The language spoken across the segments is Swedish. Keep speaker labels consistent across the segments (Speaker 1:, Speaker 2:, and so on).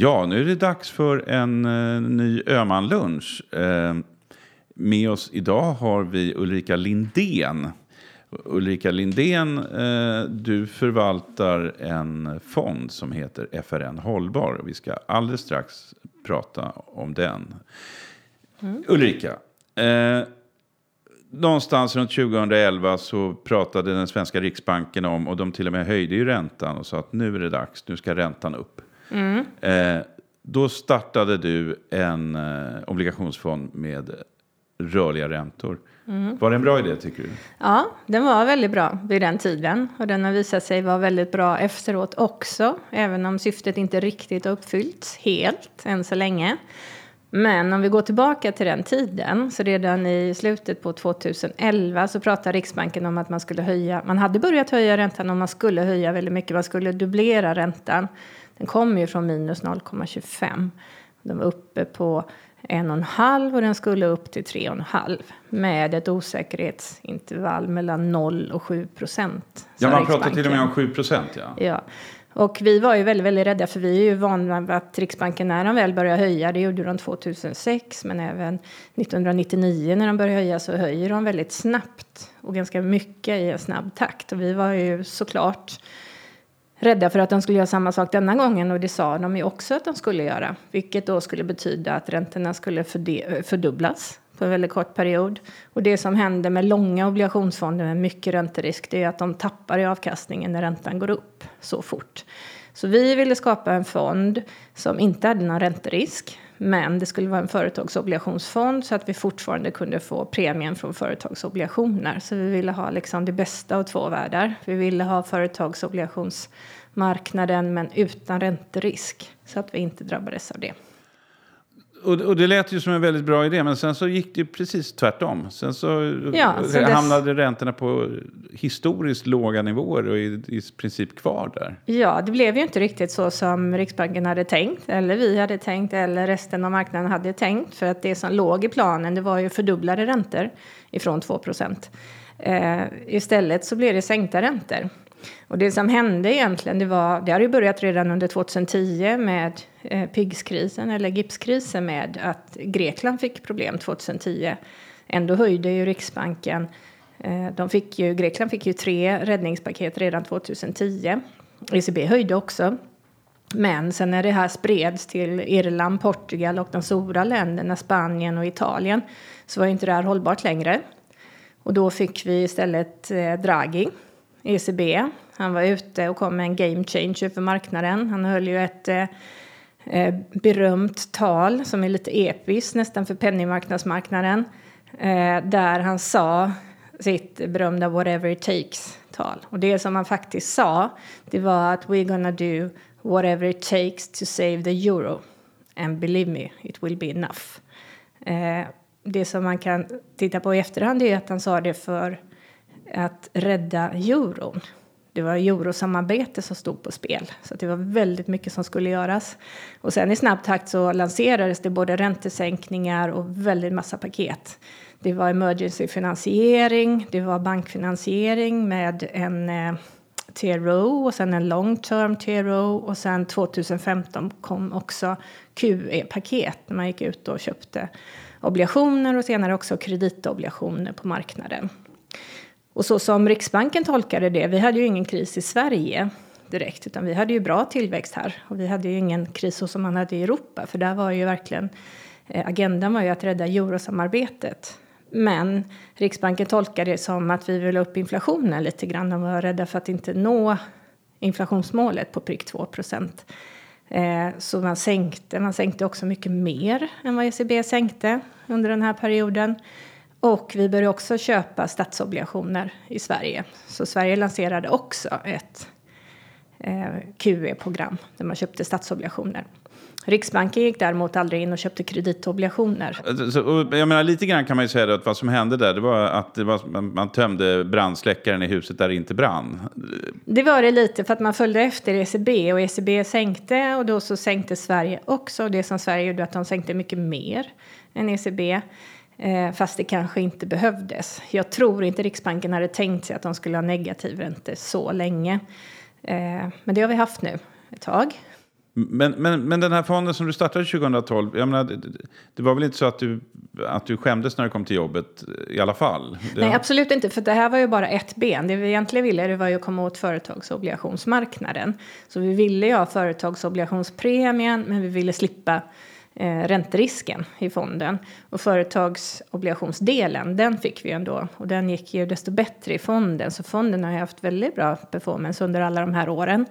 Speaker 1: Ja, nu är det dags för en uh, ny Öhman-lunch. Uh, med oss idag har vi Ulrika Lindén. Ulrika Lindén, uh, du förvaltar en fond som heter FRN Hållbar. Vi ska alldeles strax prata om den. Mm. Ulrika, någonstans runt 2011 så pratade den svenska riksbanken om, och de till och med höjde ju räntan och sa att nu är det dags, nu ska räntan upp. Mm. Eh, då startade du en eh, obligationsfond med rörliga räntor. Mm. Var det en bra idé tycker du?
Speaker 2: Ja, den var väldigt bra vid den tiden. Och den har visat sig vara väldigt bra efteråt också. Även om syftet inte riktigt har uppfyllts helt än så länge. Men om vi går tillbaka till den tiden, så redan i slutet på 2011 så pratade Riksbanken om att man skulle höja, man hade börjat höja räntan och man skulle höja väldigt mycket, man skulle dubblera räntan. Den kom ju från minus 0,25. Den var uppe på 1,5 och den skulle upp till 3,5 med ett osäkerhetsintervall mellan 0 och 7 procent.
Speaker 1: Ja, man pratar till och med om 7 procent. Ja.
Speaker 2: ja. Och vi var ju väldigt, väldigt rädda för vi är ju vana vid att Riksbanken när de väl börjar höja, det gjorde de 2006 men även 1999 när de börjar höja så höjer de väldigt snabbt och ganska mycket i en snabb takt. Och vi var ju såklart rädda för att de skulle göra samma sak denna gången och det sa de ju också att de skulle göra. Vilket då skulle betyda att räntorna skulle fördubblas på en väldigt kort period. Och det som händer med långa obligationsfonder med mycket ränterisk det är att de tappar i avkastningen när räntan går upp så fort. Så vi ville skapa en fond som inte hade någon ränterisk men det skulle vara en företagsobligationsfond så att vi fortfarande kunde få premien från företagsobligationer. Så vi ville ha liksom det bästa av två världar. Vi ville ha företagsobligationsmarknaden men utan ränterisk så att vi inte drabbades av det.
Speaker 1: Och, och, det lät ju som en väldigt bra idé, men sen så gick det precis tvärtom. Sen så, ja, så hamnade dess... räntorna på historiskt låga nivåer och i, i princip kvar där.
Speaker 2: Ja, det blev ju inte riktigt så som Riksbanken hade tänkt, eller vi hade tänkt, eller resten av marknaden hade tänkt. För att det som låg i planen, det var ju fördubblade räntor ifrån 2 procent. Eh, istället så blev det sänkta räntor. Och det som hände egentligen, det var, det hade ju börjat redan under 2010 med eh, PIGS-krisen eller gipskrisen med att Grekland fick problem 2010. Ändå höjde ju Riksbanken, eh, de fick ju, Grekland fick ju tre räddningspaket redan 2010. ECB höjde också. Men sen när det här spreds till Irland, Portugal och de stora länderna, Spanien och Italien, så var inte det här hållbart längre. Och då fick vi istället eh, Draghi ECB. Han var ute och kom med en game changer för marknaden. Han höll ju ett eh, eh, berömt tal som är lite episkt nästan för penningmarknadsmarknaden. Eh, där han sa sitt berömda whatever it takes-tal. Och det som han faktiskt sa det var att we're gonna do whatever it takes to save the euro. And believe me, it will be enough. Eh, det som man kan titta på i efterhand är att han sa det för att rädda euron. Det var eurosamarbete som stod på spel, så det var väldigt mycket som skulle göras. Och sen i snabb takt så lanserades det både räntesänkningar och väldigt massa paket. Det var emergency finansiering, det var bankfinansiering med en eh, TRO och sen en long term TRO och sen 2015 kom också QE-paket när man gick ut och köpte obligationer och senare också kreditobligationer på marknaden. Och så som Riksbanken tolkade det, vi hade ju ingen kris i Sverige direkt, utan vi hade ju bra tillväxt här. Och vi hade ju ingen kris så som man hade i Europa, för där var ju verkligen eh, agendan var ju att rädda eurosamarbetet. Men Riksbanken tolkade det som att vi ville upp inflationen lite grann. De var rädda för att inte nå inflationsmålet på prick 2 procent. Eh, så man sänkte, man sänkte också mycket mer än vad ECB sänkte under den här perioden. Och vi började också köpa statsobligationer i Sverige. Så Sverige lanserade också ett eh, QE-program där man köpte statsobligationer. Riksbanken gick däremot aldrig in och köpte kreditobligationer.
Speaker 1: Så, jag menar, lite grann kan man ju säga att vad som hände där det var att det var, man, tömde brandsläckaren i huset där det inte brann.
Speaker 2: Det var det lite för att man följde efter ECB och ECB sänkte och då så sänkte Sverige också. Det som Sverige gjorde att de sänkte mycket mer än ECB. Eh, fast det kanske inte behövdes. Jag tror inte Riksbanken hade tänkt sig att de skulle ha negativ ränta så länge. Eh, men det har vi haft nu ett tag.
Speaker 1: Men, men, men den här fonden som du startade 2012, jag menar, det, det var väl inte så att du, att du skämdes när du kom till jobbet i alla fall?
Speaker 2: Det... Nej, absolut inte, för det här var ju bara ett ben. Det vi egentligen ville det var ju att komma åt företagsobligationsmarknaden. Så vi ville ju ha företagsobligationspremien, men vi ville slippa eh, ränterisken i fonden. Och företagsobligationsdelen, den fick vi ändå. Och den gick ju desto bättre i fonden. Så fonden har ju haft väldigt bra performance under alla de här åren.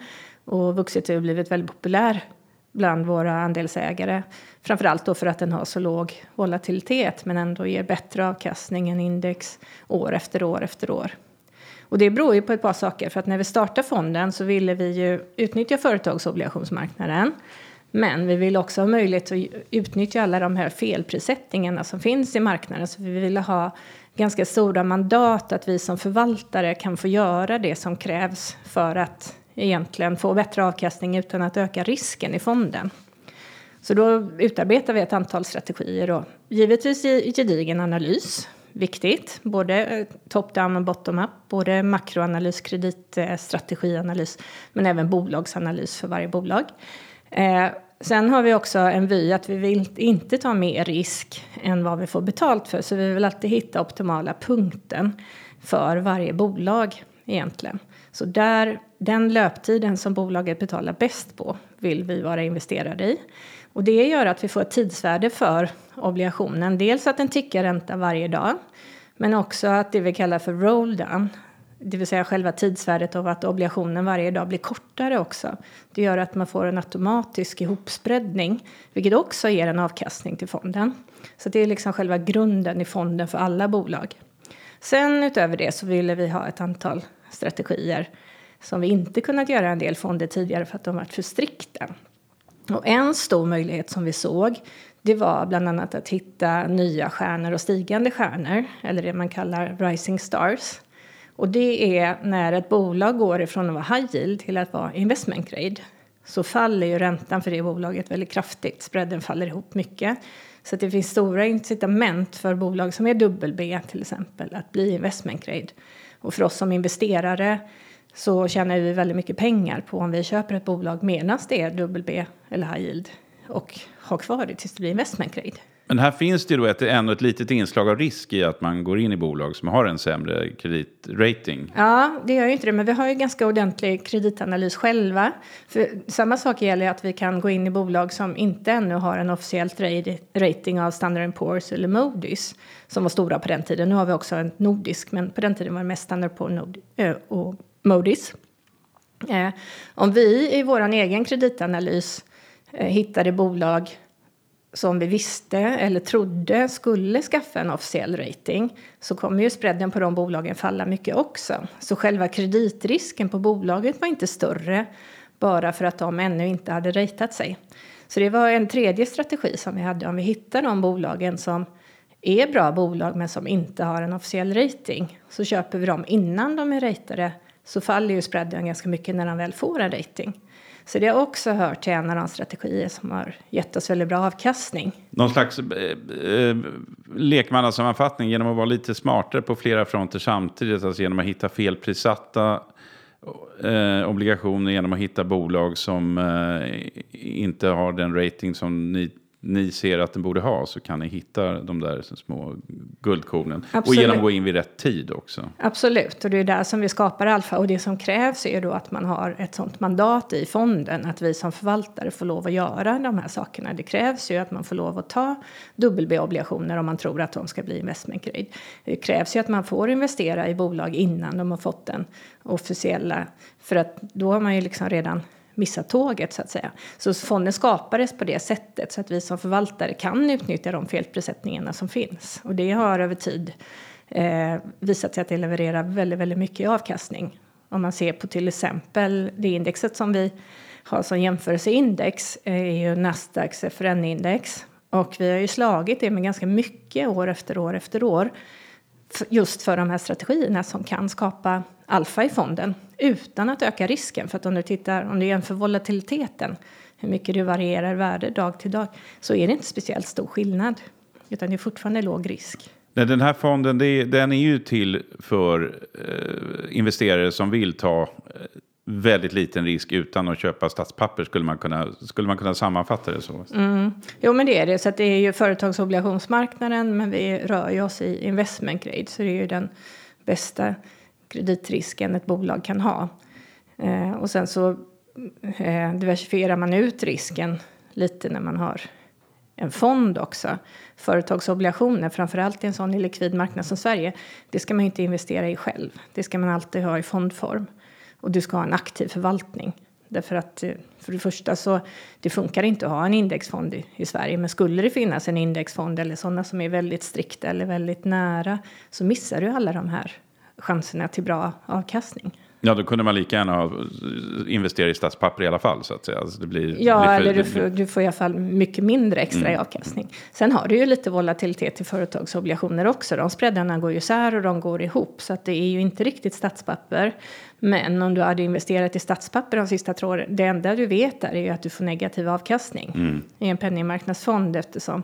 Speaker 2: Och vuxit och blivit väldigt populär bland våra andelsägare. Framförallt då för att den har så låg volatilitet men ändå ger bättre avkastning än index år efter år efter år. Och det beror ju på ett par saker. För att när vi startade fonden så ville vi ju utnyttja företagsobligationsmarknaden. Men vi vill också ha möjlighet att utnyttja alla de här felprissättningarna som finns i marknaden. Så vi ville ha ganska stora mandat att vi som förvaltare kan få göra det som krävs för att egentligen få bättre avkastning utan att öka risken i fonden. Så då utarbetar vi ett antal strategier och givetvis i gedigen analys. Viktigt, både top-down och bottom-up, både makroanalys, kreditstrategianalys men även bolagsanalys för varje bolag. Eh, sen har vi också en vy att vi vill inte ta mer risk än vad vi får betalt för så vi vill alltid hitta optimala punkten för varje bolag egentligen. Så där, den löptiden som bolaget betalar bäst på vill vi vara investerade i. Och det gör att vi får ett tidsvärde för obligationen. Dels att den tickar ränta varje dag, men också att det vi kallar för roll down, det vill säga själva tidsvärdet av att obligationen varje dag blir kortare också. Det gör att man får en automatisk ihopspreadning, vilket också ger en avkastning till fonden. Så det är liksom själva grunden i fonden för alla bolag. Sen utöver det så ville vi ha ett antal strategier som vi inte kunnat göra en del fonder tidigare för att de varit för strikta. Och en stor möjlighet som vi såg det var bland annat att hitta nya stjärnor och stigande stjärnor, eller det man kallar rising stars. Och det är när ett bolag går ifrån att vara high yield till att vara investment grade så faller ju räntan för det bolaget väldigt kraftigt. Spreaden faller ihop mycket. Så det finns stora incitament för bolag som är dubbel B till exempel att bli investment grade. Och för oss som investerare så tjänar vi väldigt mycket pengar på om vi köper ett bolag medan det är dubbel B eller high yield och har kvar det tills det blir investment grade.
Speaker 1: Men här finns det då ett, ändå ett litet inslag av risk i att man går in i bolag som har en sämre kreditrating.
Speaker 2: Ja, det gör ju inte det, men vi har ju ganska ordentlig kreditanalys själva. För samma sak gäller att vi kan gå in i bolag som inte ännu har en officiell rating av Standard Poor's eller Moody's som var stora på den tiden. Nu har vi också en nordisk, men på den tiden var det mest Standard Poor's eh, och Moody's. Eh, om vi i vår egen kreditanalys eh, hittade bolag som vi visste eller trodde skulle skaffa en officiell rating så kommer ju spreaden på de bolagen falla mycket också. Så själva kreditrisken på bolaget var inte större bara för att de ännu inte hade ratat sig. Så det var en tredje strategi som vi hade om vi hittar de bolagen som är bra bolag men som inte har en officiell rating så köper vi dem innan de är ratade så faller ju spreaden ganska mycket när de väl får en rating. Så det har också hört till en av de strategier som har gett oss väldigt bra avkastning.
Speaker 1: Någon slags eh, eh, lekmannasammanfattning genom att vara lite smartare på flera fronter samtidigt. Alltså genom att hitta felprissatta eh, obligationer, genom att hitta bolag som eh, inte har den rating som ni ni ser att den borde ha så kan ni hitta de där små guldkornen. Absolut. Och genom att gå in vid rätt tid också.
Speaker 2: Absolut, och det är där som vi skapar alfa. Och det som krävs är då att man har ett sånt mandat i fonden att vi som förvaltare får lov att göra de här sakerna. Det krävs ju att man får lov att ta dubbel-B-obligationer om man tror att de ska bli investment grade. Det krävs ju att man får investera i bolag innan de har fått den officiella, för att då har man ju liksom redan missa tåget så att säga. Så fonden skapades på det sättet så att vi som förvaltare kan utnyttja de felprissättningarna som finns. Och det har över tid eh, visat sig att det levererar väldigt, väldigt mycket avkastning. Om man ser på till exempel det indexet som vi har som jämförelseindex eh, är ju Nasdaqs FRN-index. Och vi har ju slagit det med ganska mycket år efter år efter år just för de här strategierna som kan skapa alfa i fonden utan att öka risken. För att om du tittar, om du jämför volatiliteten, hur mycket det varierar värde dag till dag, så är det inte speciellt stor skillnad. Utan det är fortfarande låg risk.
Speaker 1: Den här fonden den är ju till för eh, investerare som vill ta eh, väldigt liten risk utan att köpa statspapper. Skulle man kunna, skulle man kunna sammanfatta det så?
Speaker 2: Mm. Jo, men det är det. Så det är ju företagsobligationsmarknaden, men vi rör ju oss i investment grade. Så det är ju den bästa kreditrisken ett bolag kan ha. Eh, och sen så eh, diversifierar man ut risken lite när man har en fond också. Företagsobligationer, framförallt i en sån likvid marknad som Sverige, det ska man inte investera i själv. Det ska man alltid ha i fondform. Och du ska ha en aktiv förvaltning. Därför att eh, för det första så det funkar inte att ha en indexfond i, i Sverige. Men skulle det finnas en indexfond eller sådana som är väldigt strikta eller väldigt nära så missar du alla de här chanserna till bra avkastning.
Speaker 1: Ja, då kunde man lika gärna investera i statspapper i alla fall. Så att säga. Alltså det blir,
Speaker 2: ja, blir för, eller du får, du får i alla fall mycket mindre extra mm. i avkastning. Sen har du ju lite volatilitet i företagsobligationer också. De spreadarna går ju isär och de går ihop. Så att det är ju inte riktigt statspapper. Men om du hade investerat i statspapper de sista två åren, det enda du vet är ju att du får negativ avkastning mm. i en penningmarknadsfond eftersom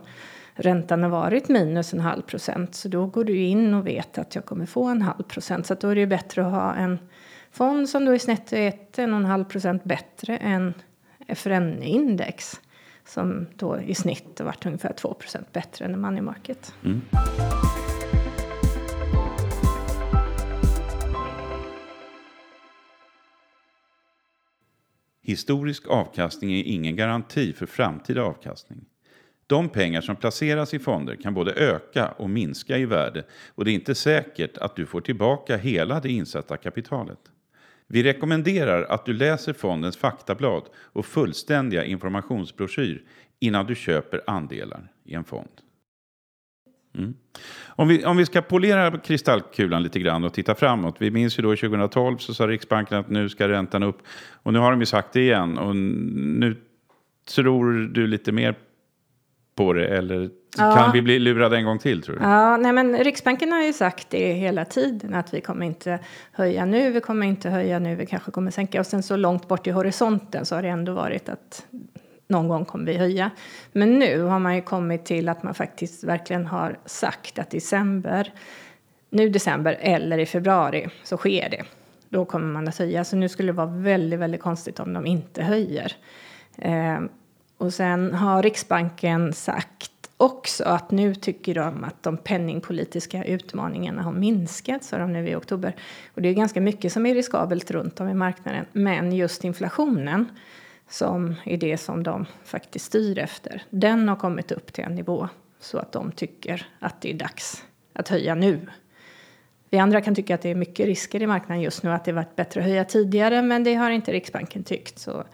Speaker 2: räntan har varit minus en halv procent. Så då går du in och vet att jag kommer få en halv procent. Så då är det ju bättre att ha en fond som då är snett 1,5 procent bättre än FRN-index som då i snitt har varit ungefär 2 procent bättre än money market. Mm.
Speaker 1: Historisk avkastning är ingen garanti för framtida avkastning. De pengar som placeras i fonder kan både öka och minska i värde och det är inte säkert att du får tillbaka hela det insatta kapitalet. Vi rekommenderar att du läser fondens faktablad och fullständiga informationsbroschyr innan du köper andelar i en fond. Mm. Om, vi, om vi ska polera kristallkulan lite grann och titta framåt. Vi minns ju då 2012 så sa Riksbanken att nu ska räntan upp. Och nu har de ju sagt det igen. Och nu tror du lite mer på det? Eller ja. kan vi bli lurade en gång till tror du?
Speaker 2: Ja, nej men Riksbanken har ju sagt det hela tiden att vi kommer inte höja nu, vi kommer inte höja nu, vi kanske kommer sänka. Och sen så långt bort i horisonten så har det ändå varit att någon gång kommer vi höja. Men nu har man ju kommit till att man faktiskt verkligen har sagt att december, nu december eller i februari så sker det. Då kommer man att höja. Så nu skulle det vara väldigt, väldigt konstigt om de inte höjer. Och sen har Riksbanken sagt också att nu tycker de att de penningpolitiska utmaningarna har minskat, sa de nu i oktober. Och det är ganska mycket som är riskabelt runt om i marknaden, men just inflationen som är det som de faktiskt styr efter, den har kommit upp till en nivå så att de tycker att det är dags att höja nu. Vi andra kan tycka att det är mycket risker i marknaden just nu, att det varit bättre att höja tidigare, men det har inte Riksbanken tyckt. Så.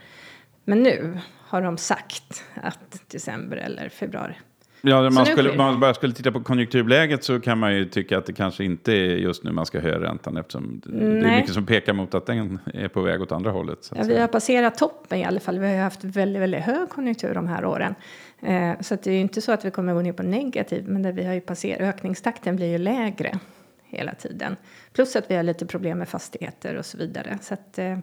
Speaker 2: Men nu har de sagt att december eller februari.
Speaker 1: Ja, man skulle, man bara skulle titta på konjunkturläget så kan man ju tycka att det kanske inte är just nu man ska höja räntan eftersom Nej. det är mycket som pekar mot att den är på väg åt andra hållet.
Speaker 2: Ja, vi har passerat toppen i alla fall. Vi har haft väldigt, väldigt hög konjunktur de här åren. Eh, så det är ju inte så att vi kommer gå ner på negativ, men där vi har ju passerat, ökningstakten blir ju lägre hela tiden. Plus att vi har lite problem med fastigheter och så vidare. Så att, eh,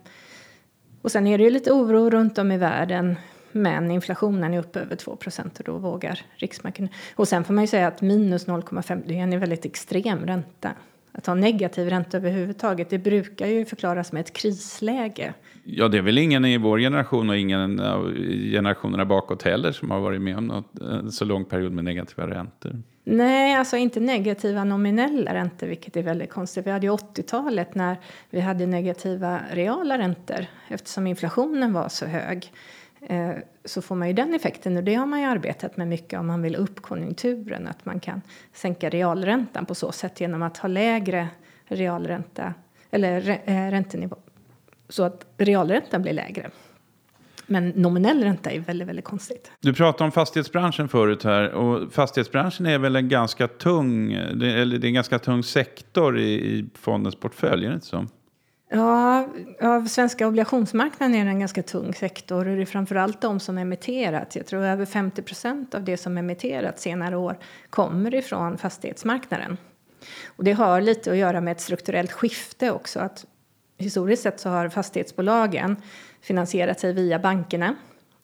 Speaker 2: och sen är det ju lite oro runt om i världen men inflationen är uppe över 2 och då vågar Riksbanken. Och sen får man ju säga att minus 0,5 det är en väldigt extrem ränta. Att ha negativ ränta överhuvudtaget, det brukar ju förklaras med ett krisläge.
Speaker 1: Ja, det är väl ingen i vår generation och ingen av generationerna bakåt heller som har varit med om något, en eh, så lång period med negativa räntor.
Speaker 2: Nej, alltså inte negativa nominella räntor, vilket är väldigt konstigt. Vi hade ju 80-talet när vi hade negativa reala räntor eftersom inflationen var så hög. Eh, så får man ju den effekten och det har man ju arbetat med mycket om man vill upp konjunkturen att man kan sänka realräntan på så sätt genom att ha lägre realränta eller eh, räntenivå så att realräntan blir lägre. Men nominell ränta är väldigt, väldigt konstigt.
Speaker 1: Du pratade om fastighetsbranschen förut här och fastighetsbranschen är väl en ganska tung, eller det är en ganska tung sektor i, i fondens portfölj, är det inte så?
Speaker 2: Ja, av svenska obligationsmarknaden är det en ganska tung sektor och det är framförallt de som emitterats. Jag tror över 50 procent av det som emitterats senare år kommer ifrån fastighetsmarknaden. Och det har lite att göra med ett strukturellt skifte också. Att historiskt sett så har fastighetsbolagen finansierat sig via bankerna.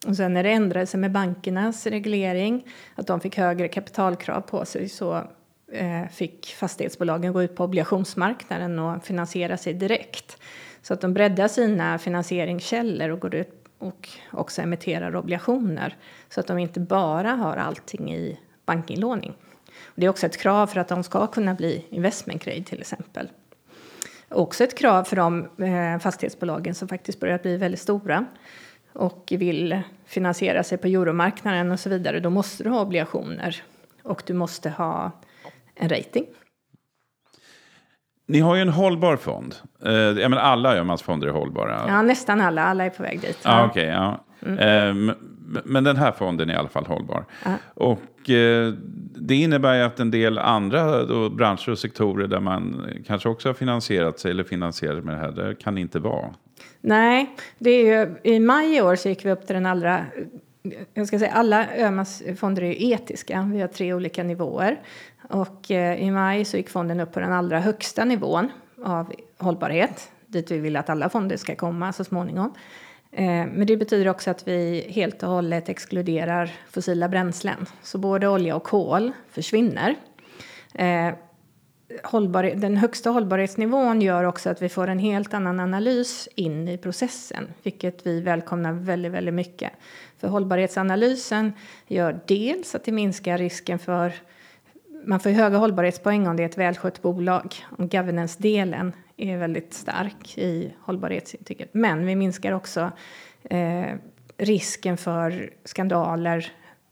Speaker 2: Och sen när det ändrade sig med bankernas reglering, att de fick högre kapitalkrav på sig, så Eh, fick fastighetsbolagen gå ut på obligationsmarknaden och finansiera sig direkt. Så att de breddar sina finansieringskällor och går ut och också emitterar obligationer. Så att de inte bara har allting i bankinlåning. Det är också ett krav för att de ska kunna bli investment grade till exempel. Också ett krav för de eh, fastighetsbolagen som faktiskt börjar bli väldigt stora och vill finansiera sig på euromarknaden och så vidare. Då måste du ha obligationer och du måste ha en rating.
Speaker 1: Ni har ju en hållbar fond. Eh, jag menar, alla Öhmans-fonder är hållbara.
Speaker 2: Ja, nästan alla. Alla är på väg dit.
Speaker 1: Ja, okay, ja. Mm. Eh, men den här fonden är i alla fall hållbar. Ja. Och eh, det innebär ju att en del andra då, branscher och sektorer där man kanske också har finansierat sig eller finansierat med det här, det kan inte vara.
Speaker 2: Nej, det är ju, i maj i år så gick vi upp till den allra jag ska säga, alla Öhmans fonder är ju etiska. Vi har tre olika nivåer. Och eh, i maj så gick fonden upp på den allra högsta nivån av hållbarhet. Dit vi vill att alla fonder ska komma så småningom. Eh, men det betyder också att vi helt och hållet exkluderar fossila bränslen. Så både olja och kol försvinner. Eh, Hållbar, den högsta hållbarhetsnivån gör också att vi får en helt annan analys in i processen, vilket vi välkomnar väldigt, väldigt mycket. För hållbarhetsanalysen gör dels att det minskar risken för man får höga hållbarhetspoäng om det är ett välskött bolag. Om governance-delen är väldigt stark i hållbarhetsintyget. Men vi minskar också eh, risken för skandaler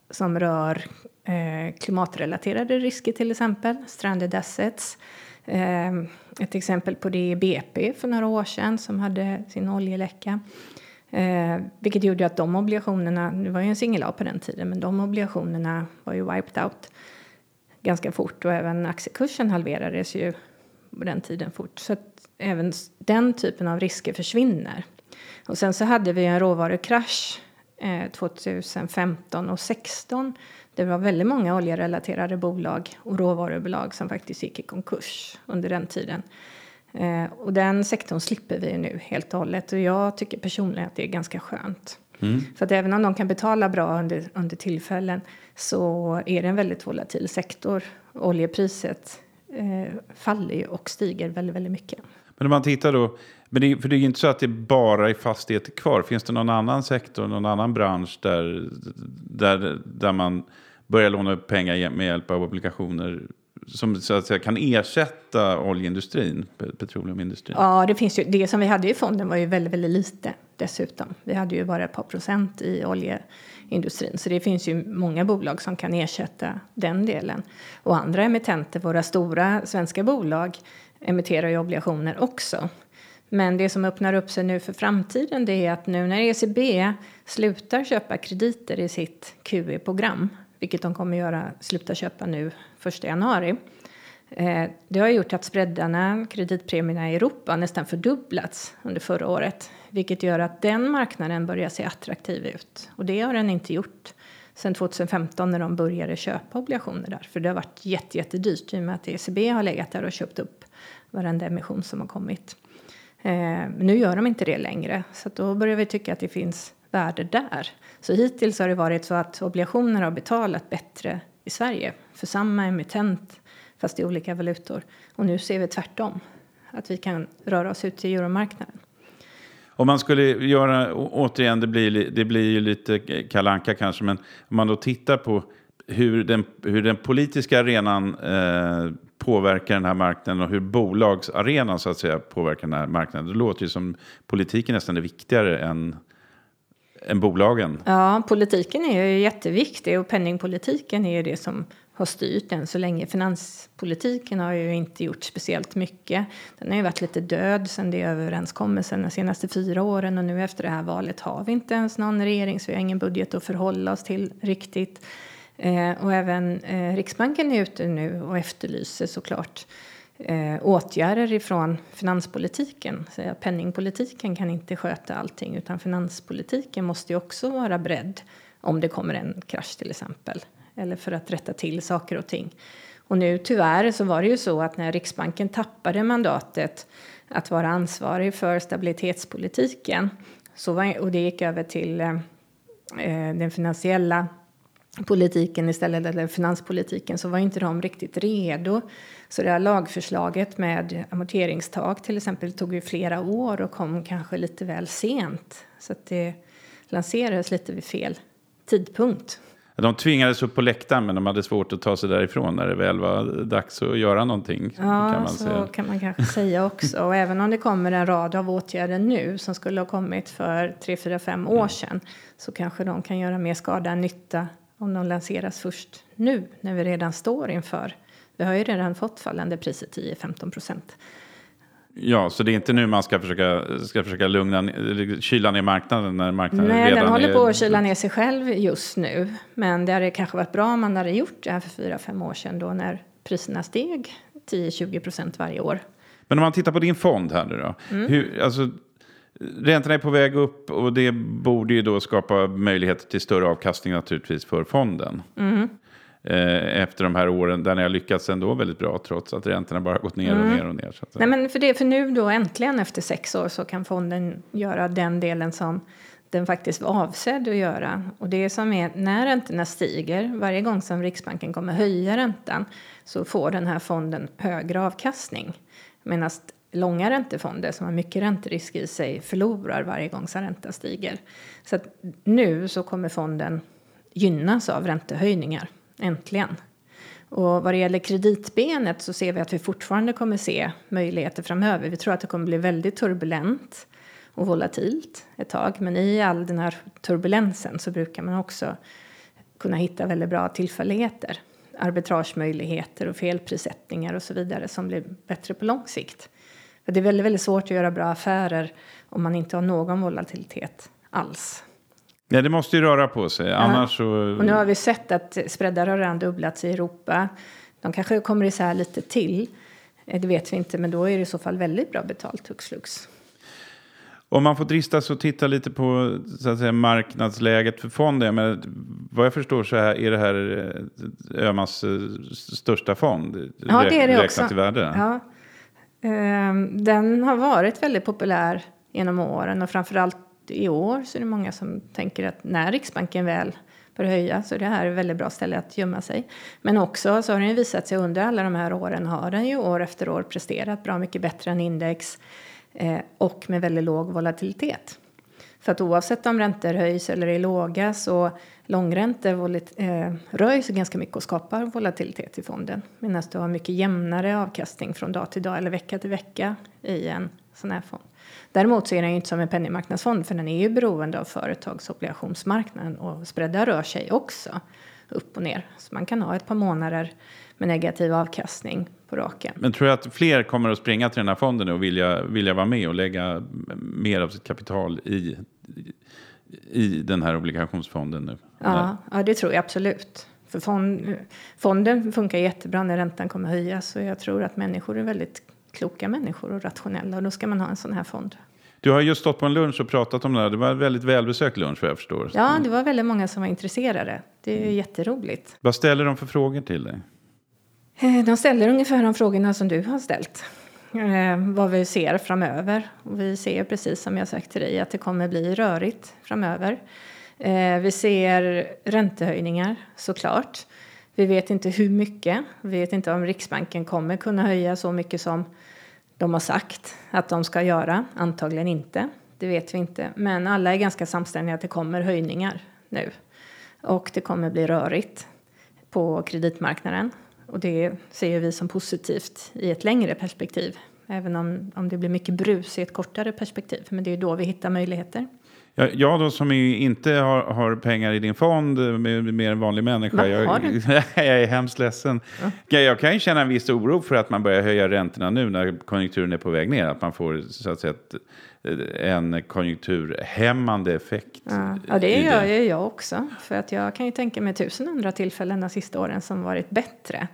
Speaker 2: som rör Eh, klimatrelaterade risker till exempel, stranded assets. Eh, ett exempel på det är BP för några år sedan som hade sin oljeläcka. Eh, vilket gjorde att de obligationerna, det var ju en singel A på den tiden, men de obligationerna var ju wiped out ganska fort och även aktiekursen halverades ju på den tiden fort. Så att även den typen av risker försvinner. Och sen så hade vi en råvarukrasch eh, 2015 och 2016. Det var väldigt många oljerelaterade bolag och råvarubolag som faktiskt gick i konkurs under den tiden. Eh, och den sektorn slipper vi nu helt och hållet och jag tycker personligen att det är ganska skönt. Mm. För att även om de kan betala bra under, under tillfällen så är det en väldigt volatil sektor. Oljepriset eh, faller och stiger väldigt, väldigt mycket.
Speaker 1: Men om man tittar då, men det, för det är ju inte så att det bara är fastigheter kvar. Finns det någon annan sektor, någon annan bransch där, där, där man börja låna upp pengar med hjälp av obligationer som så att säga, kan ersätta oljeindustrin, petroleumindustrin?
Speaker 2: Ja, det finns ju. Det som vi hade i fonden var ju väldigt, väldigt lite dessutom. Vi hade ju bara ett par procent i oljeindustrin, så det finns ju många bolag som kan ersätta den delen. Och andra emittenter, våra stora svenska bolag, emitterar ju obligationer också. Men det som öppnar upp sig nu för framtiden det är att nu när ECB slutar köpa krediter i sitt QE-program vilket de kommer göra, sluta köpa nu 1 januari. Eh, det har gjort att spreadarna, kreditpremierna i Europa, nästan fördubblats under förra året. Vilket gör att den marknaden börjar se attraktiv ut. Och det har den inte gjort sedan 2015 när de började köpa obligationer där. För det har varit jätte, jättedyrt i och med att ECB har legat där och köpt upp varenda emission som har kommit. Eh, nu gör de inte det längre, så då börjar vi tycka att det finns värde där. Så hittills har det varit så att obligationer har betalat bättre i Sverige för samma emittent fast i olika valutor. Och nu ser vi tvärtom, att vi kan röra oss ut till euromarknaden.
Speaker 1: Om man skulle göra, återigen, det blir, det blir ju lite kalanka kanske, men om man då tittar på hur den, hur den politiska arenan eh, påverkar den här marknaden och hur bolagsarenan så att säga påverkar den här marknaden. Det låter ju som politiken nästan är viktigare än än bolagen.
Speaker 2: Ja, politiken är ju jätteviktig och penningpolitiken är ju det som har styrt än så länge. Finanspolitiken har ju inte gjort speciellt mycket. Den har ju varit lite död sen det överenskommelsen de senaste fyra åren och nu efter det här valet har vi inte ens någon regering så vi har ingen budget att förhålla oss till riktigt. Eh, och även eh, Riksbanken är ute nu och efterlyser såklart eh, åtgärder ifrån finanspolitiken. Så penningpolitiken kan inte sköta allting utan finanspolitiken måste ju också vara beredd om det kommer en krasch till exempel. Eller för att rätta till saker och ting. Och nu tyvärr så var det ju så att när Riksbanken tappade mandatet att vara ansvarig för stabilitetspolitiken så var, och det gick över till eh, eh den finansiella politiken istället, eller finanspolitiken, så var inte de riktigt redo. Så det här lagförslaget med amorteringstak till exempel tog ju flera år och kom kanske lite väl sent. Så att det lanserades lite vid fel tidpunkt.
Speaker 1: De tvingades upp på läktaren men de hade svårt att ta sig därifrån när det väl var dags att göra någonting.
Speaker 2: Ja, kan så säga. kan man kanske säga också. Och även om det kommer en rad av åtgärder nu som skulle ha kommit för tre, fyra, fem år sedan så kanske de kan göra mer skada än nytta om de lanseras först nu när vi redan står inför. Vi har ju redan fått fallande priser 10-15 procent.
Speaker 1: Ja, så det är inte nu man ska försöka, ska försöka lugna, kyla ner marknaden när marknaden
Speaker 2: Nej,
Speaker 1: redan
Speaker 2: den håller
Speaker 1: är...
Speaker 2: på att kyla ner sig själv just nu. Men det hade kanske varit bra om man hade gjort det här för fyra, fem år sedan då när priserna steg 10-20 procent varje år.
Speaker 1: Men om man tittar på din fond här nu då. Mm. Hur, alltså, räntorna är på väg upp och det borde ju då skapa möjligheter till större avkastning naturligtvis för fonden. Mm. Eh, efter de här åren där ni har lyckats ändå väldigt bra trots att räntorna bara gått ner och mm. ner och ner.
Speaker 2: Nej, men för, det, för nu då äntligen efter sex år så kan fonden göra den delen som den faktiskt var avsedd att göra. Och det som är när räntorna stiger, varje gång som Riksbanken kommer höja räntan så får den här fonden högre avkastning. Medan långa räntefonder som har mycket ränterisk i sig förlorar varje gång som räntan stiger. Så att nu så kommer fonden gynnas av räntehöjningar. Äntligen. Och vad det gäller kreditbenet så ser vi att vi fortfarande kommer se möjligheter framöver. Vi tror att det kommer bli väldigt turbulent och volatilt ett tag. Men i all den här turbulensen så brukar man också kunna hitta väldigt bra tillfälligheter. Arbitragemöjligheter och felprissättningar och så vidare som blir bättre på lång sikt. För det är väldigt, väldigt svårt att göra bra affärer om man inte har någon volatilitet alls.
Speaker 1: Ja, det måste ju röra på sig. Annars så...
Speaker 2: Och nu har vi sett att spreadar har redan dubblats i Europa. De kanske kommer isär lite till. Eh, det vet vi inte, men då är det i så fall väldigt bra betalt hux flux.
Speaker 1: Om man får drista sig och titta lite på så att säga, marknadsläget för fonden. Men vad jag förstår så här, är det här eh, Öhmans eh, största fond.
Speaker 2: Ja, det är det också.
Speaker 1: Till värde.
Speaker 2: Ja. Ehm, den har varit väldigt populär genom åren och framförallt i år så är det många som tänker att när Riksbanken väl börjar höja så är det här ett väldigt bra ställe att gömma sig. Men också så har den visat sig under alla de här åren har den ju år efter år presterat bra mycket bättre än index eh, och med väldigt låg volatilitet. För att oavsett om räntor höjs eller är låga så långräntor eh, rör sig ganska mycket och skapar volatilitet i fonden. Medan du har mycket jämnare avkastning från dag till dag eller vecka till vecka i en sån här fond. Däremot så är den ju inte som en penningmarknadsfond för den är ju beroende av företagsobligationsmarknaden och spreadar rör sig också upp och ner. Så man kan ha ett par månader med negativ avkastning på raken.
Speaker 1: Men tror du att fler kommer att springa till den här fonden och vilja, vilja vara med och lägga mer av sitt kapital i, i den här obligationsfonden nu?
Speaker 2: Ja, ja det tror jag absolut. För fond, fonden funkar jättebra när räntan kommer höjas och jag tror att människor är väldigt kloka människor och rationella och då ska man ha en sån här fond.
Speaker 1: Du har just stått på en lunch och pratat om det här. Det var en väldigt välbesökt lunch vad jag förstår.
Speaker 2: Ja, det var väldigt många som var intresserade. Det är mm. jätteroligt.
Speaker 1: Vad ställer de för frågor till dig?
Speaker 2: Eh, de ställer ungefär de frågorna som du har ställt. Eh, vad vi ser framöver. Och vi ser precis som jag sagt till dig att det kommer bli rörigt framöver. Eh, vi ser räntehöjningar såklart. Vi vet inte hur mycket. Vi vet inte om Riksbanken kommer kunna höja så mycket som de har sagt att de ska göra. Antagligen inte. Det vet vi inte. Men alla är ganska samstämmiga att det kommer höjningar nu. Och det kommer bli rörigt på kreditmarknaden. Och det ser vi som positivt i ett längre perspektiv. Även om, om det blir mycket brus i ett kortare perspektiv. Men det är då vi hittar möjligheter.
Speaker 1: Jag då som inte har, har pengar i din fond, mer en vanlig människa. Jag, jag, är hemskt ledsen. Ja. Jag kan ju känna en viss oro för att man börjar höja räntorna nu när konjunkturen är på väg ner. Att man får så att säga, en konjunkturhämmande effekt.
Speaker 2: Ja, ja det gör det. jag också. För att jag kan ju tänka mig tusen andra tillfällen de sista åren som varit bättre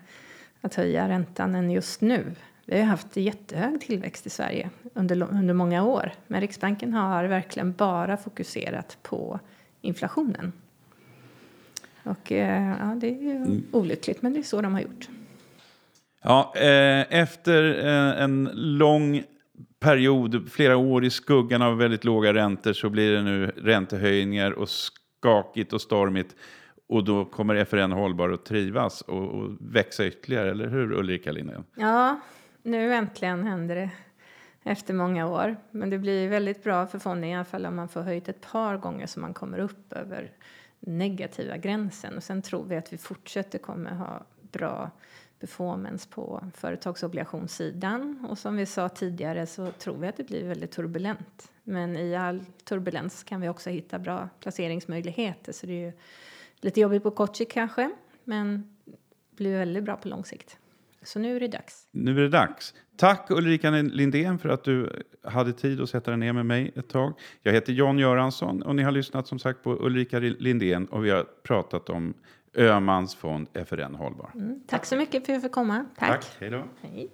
Speaker 2: att höja räntan än just nu. Vi har haft jättehög tillväxt i Sverige under, under många år. Men Riksbanken har verkligen bara fokuserat på inflationen. Och eh, ja, det är ju mm. olyckligt, men det är så de har gjort.
Speaker 1: Ja, eh, efter eh, en lång period, flera år i skuggan av väldigt låga räntor så blir det nu räntehöjningar och skakigt och stormigt. Och då kommer FRN Hållbar att trivas och, och växa ytterligare, eller hur Ulrika Lindgren?
Speaker 2: Ja, nu äntligen händer det efter många år. Men det blir väldigt bra för fonden i alla fall om man får höjt ett par gånger så man kommer upp över negativa gränsen. Och sen tror vi att vi fortsätter kommer ha bra performance på företagsobligationssidan. Och som vi sa tidigare så tror vi att det blir väldigt turbulent. Men i all turbulens kan vi också hitta bra placeringsmöjligheter. Så det är ju lite jobbigt på kort sikt kanske, men blir väldigt bra på lång sikt. Så nu är det dags.
Speaker 1: Nu är det dags. Tack Ulrika Lindén för att du hade tid att sätta dig ner med mig ett tag. Jag heter Jan Göransson och ni har lyssnat som sagt på Ulrika Lindén och vi har pratat om Ömans fond FRN Hållbar.
Speaker 2: Mm, tack så mycket för att jag fick komma. Tack.
Speaker 1: tack. Hej då.
Speaker 2: Hej.